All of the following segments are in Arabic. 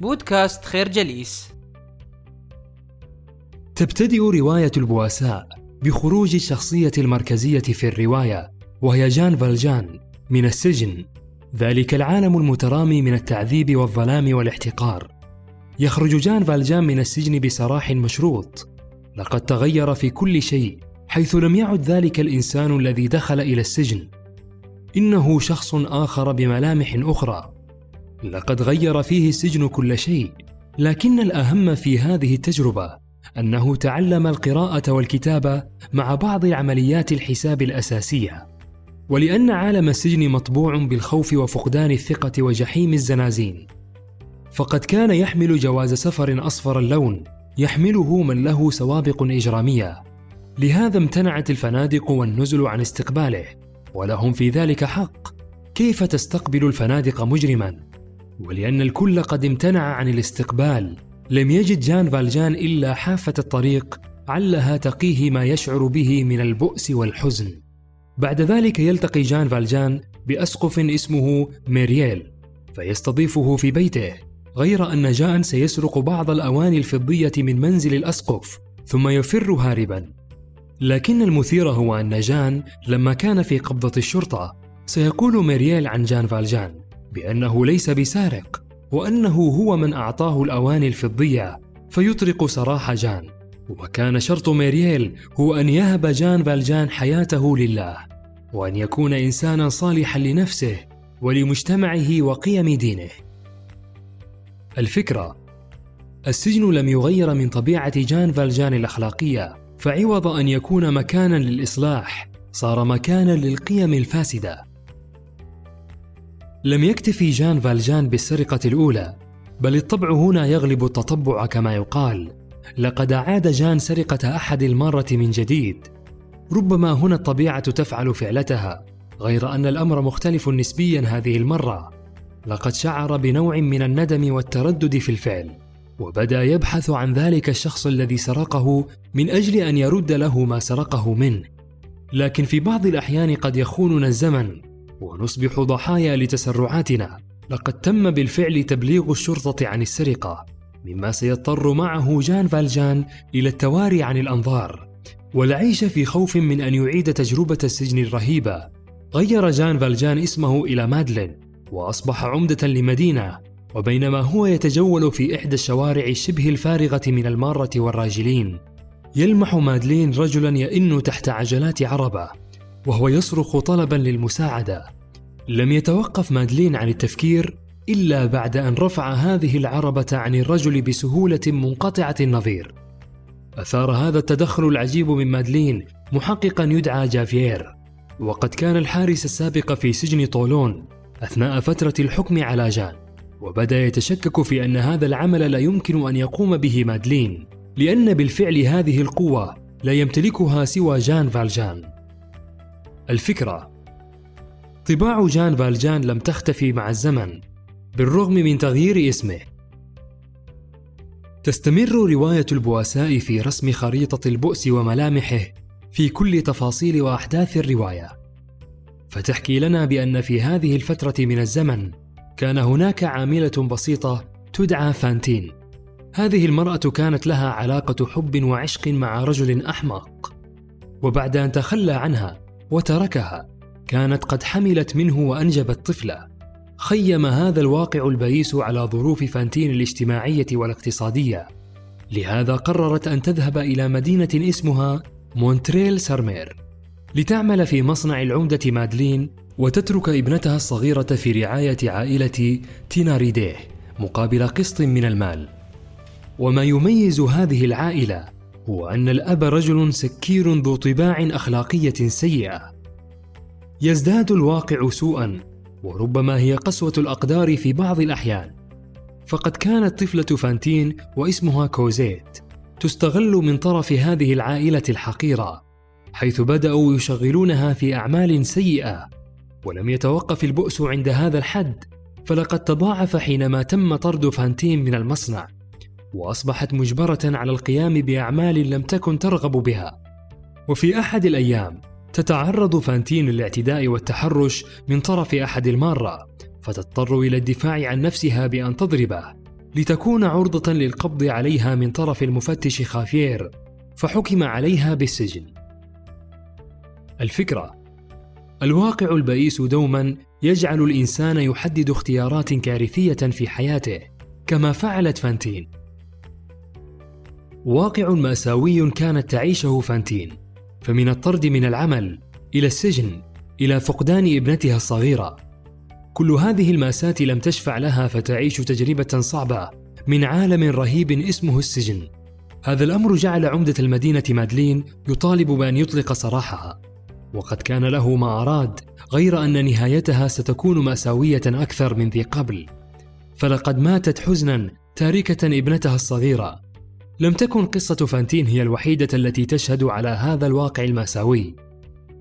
بودكاست خير جليس. تبتدئ رواية البؤساء بخروج الشخصية المركزية في الرواية وهي جان فالجان من السجن. ذلك العالم المترامي من التعذيب والظلام والاحتقار. يخرج جان فالجان من السجن بسراح مشروط. لقد تغير في كل شيء حيث لم يعد ذلك الإنسان الذي دخل إلى السجن. إنه شخص آخر بملامح أخرى. لقد غير فيه السجن كل شيء لكن الأهم في هذه التجربة أنه تعلم القراءة والكتابة مع بعض عمليات الحساب الأساسية. ولأن عالم السجن مطبوع بالخوف وفقدان الثقة وجحيم الزنازين. فقد كان يحمل جواز سفر أصفر اللون يحمله من له سوابق إجرامية. لهذا امتنعت الفنادق والنزل عن استقباله ولهم في ذلك حق. كيف تستقبل الفنادق مجرما؟ ولأن الكل قد امتنع عن الاستقبال. لم يجد جان فالجان إلا حافة الطريق علها تقيه ما يشعر به من البؤس والحزن. بعد ذلك يلتقي جان فالجان بأسقف اسمه ميرييل فيستضيفه في بيته غير أن جان سيسرق بعض الأواني الفضية من منزل الأسقف ثم يفر هاربا. لكن المثير هو أن جان لما كان في قبضة الشرطة سيقول ميرييل عن جان فالجان بأنه ليس بسارق وأنه هو من أعطاه الأواني الفضية فيطرق سراح جان. وكان شرط ميرييل هو أن يهب جان فالجان حياته لله وأن يكون إنسانا صالحا لنفسه ولمجتمعه وقيم دينه. الفكرة السجن لم يغير من طبيعة جان فالجان الأخلاقية فعوض أن يكون مكانا للإصلاح صار مكانا للقيم الفاسدة. لم يكتفي جان فالجان بالسرقة الأولى بل الطبع هنا يغلب التطبع كما يقال. لقد اعاد جان سرقة أحد المارة من جديد. ربما هنا الطبيعة تفعل فعلتها غير أن الأمر مختلف نسبيا هذه المرة. لقد شعر بنوع من الندم والتردد في الفعل وبدأ يبحث عن ذلك الشخص الذي سرقه من أجل أن يرد له ما سرقه منه. لكن في بعض الأحيان قد يخوننا الزمن ونصبح ضحايا لتسرعاتنا. لقد تم بالفعل تبليغ الشرطة عن السرقة مما سيضطر معه جان فالجان إلى التواري عن الأنظار. والعيش في خوف من أن يعيد تجربة السجن الرهيبه غير جان فالجان اسمه إلى مادلين وأصبح عمدة لمدينة. وبينما هو يتجول في إحدى الشوارع شبه الفارغة من المارة والراجلين. يلمح مادلين رجلا يئن تحت عجلات عربة. وهو يصرخ طلبا للمساعدة. لم يتوقف مادلين عن التفكير إلا بعد أن رفع هذه العربة عن الرجل بسهولة منقطعة النظير. أثار هذا التدخل العجيب من مادلين محققا يدعى جافيير. وقد كان الحارس السابق في سجن طولون أثناء فترة الحكم على جان. وبدأ يتشكك في أن هذا العمل لا يمكن أن يقوم به مادلين لأن بالفعل هذه القوة لا يمتلكها سوى جان فالجان. الفكرة. طباع جان فالجان لم تختفي مع الزمن بالرغم من تغيير اسمه. تستمر رواية البؤساء في رسم خريطة البؤس وملامحه في كل تفاصيل وأحداث الرواية. فتحكي لنا بأن في هذه الفترة من الزمن كان هناك عاملة بسيطة تدعى فانتين. هذه المرأة كانت لها علاقة حب وعشق مع رجل أحمق، وبعد أن تخلى عنها وتركها، كانت قد حملت منه وأنجبت طفلة. خيم هذا الواقع البئيس على ظروف فانتين الاجتماعية والاقتصادية، لهذا قررت أن تذهب إلى مدينة اسمها مونتروي سور مير لتعمل في مصنع العمدة مادلين وتترك ابنتها الصغيرة في رعاية عائلة تيناريديه مقابل قسط من المال. وما يميز هذه العائلة هو أن الأب رجل سكير ذو طباع أخلاقية سيئة. يزداد الواقع سوءا وربما هي قسوة الأقدار في بعض الأحيان. فقد كانت طفلة فانتين واسمها كوزيت تستغل من طرف هذه العائلة الحقيرة حيث بدأوا يشغلونها في أعمال سيئة ولم يتوقف البؤس عند هذا الحد فلقد تضاعف حينما تم طرد فانتين من المصنع وأصبحت مجبرة على القيام بأعمال لم تكن ترغب بها وفي أحد الأيام تتعرض فانتين للاعتداء والتحرش من طرف أحد المارة فتضطر إلى الدفاع عن نفسها بأن تضربه لتكون عرضة للقبض عليها من طرف المفتش خافير فحكم عليها بالسجن. الفكرة الواقع البئيس دوما يجعل الإنسان يحدد اختيارات كارثية في حياته كما فعلت فانتين. واقع مأساوي كانت تعيشه فانتين فمن الطرد من العمل إلى السجن إلى فقدان ابنتها الصغيرة كل هذه المأساة لم تشفع لها فتعيش تجربة صعبة من عالم رهيب اسمه السجن. هذا الأمر جعل عمدة المدينة مادلين يطالب بأن يطلق سراحها، وقد كان له ما أراد غير أن نهايتها ستكون مأساوية أكثر من ذي قبل. فلقد ماتت حزنا تاركة ابنتها الصغيرة. لم تكن قصة فانتين هي الوحيدة التي تشهد على هذا الواقع المأساوي.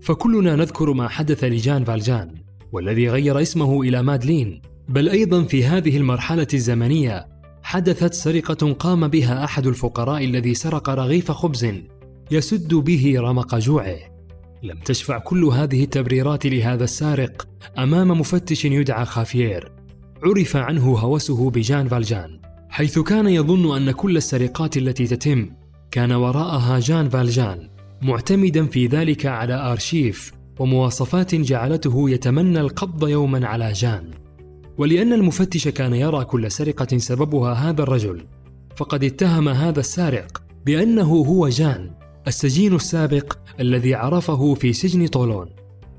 فكلنا نذكر ما حدث لجان فالجان والذي غير اسمه إلى مادلين. بل أيضا في هذه المرحلة الزمنية حدثت سرقة قام بها أحد الفقراء الذي سرق رغيف خبز يسد به رمق جوعه. لم تشفع كل هذه التبريرات لهذا السارق أمام مفتش يدعى خافيير. عرف عنه هوسه بجان فالجان. حيث كان يظن أن كل السرقات التي تتم كان وراءها جان فالجان معتمدا في ذلك على أرشيف ومواصفات جعلته يتمنى القبض يوما على جان. ولأن المفتش كان يرى كل سرقة سببها هذا الرجل فقد اتهم هذا السارق بأنه هو جان السجين السابق الذي عرفه في سجن طولون.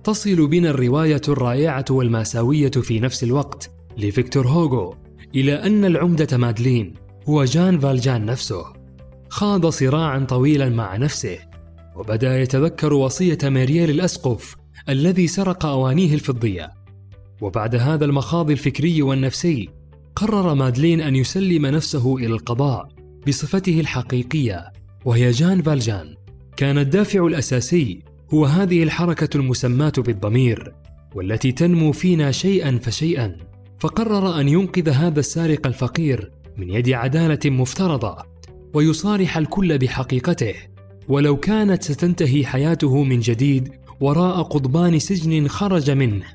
تصل بنا الرواية الرائعة والمأساوية في نفس الوقت لفيكتور هوغو. إلى أن العمدة مادلين هو جان فالجان نفسه. خاض صراعا طويلا مع نفسه وبدأ يتذكر وصية مارييل الأسقف الذي سرق أوانيه الفضية. وبعد هذا المخاض الفكري والنفسي قرر مادلين أن يسلم نفسه إلى القضاء بصفته الحقيقية وهي جان فالجان. كان الدافع الأساسي هو هذه الحركة المسماة بالضمير والتي تنمو فينا شيئا فشيئا. فقرر أن ينقذ هذا السارق الفقير من يد عدالة مفترضة ويصارح الكل بحقيقته. ولو كانت ستنتهي حياته من جديد وراء قضبان سجن خرج منه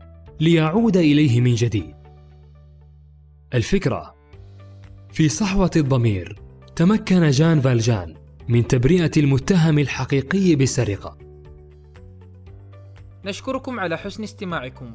ليعود إليه من جديد. الفكرة في صحوة الضمير تمكن جان فالجان من تبرئة المتهم الحقيقي بالسرقة. نشكركم على حسن استماعكم.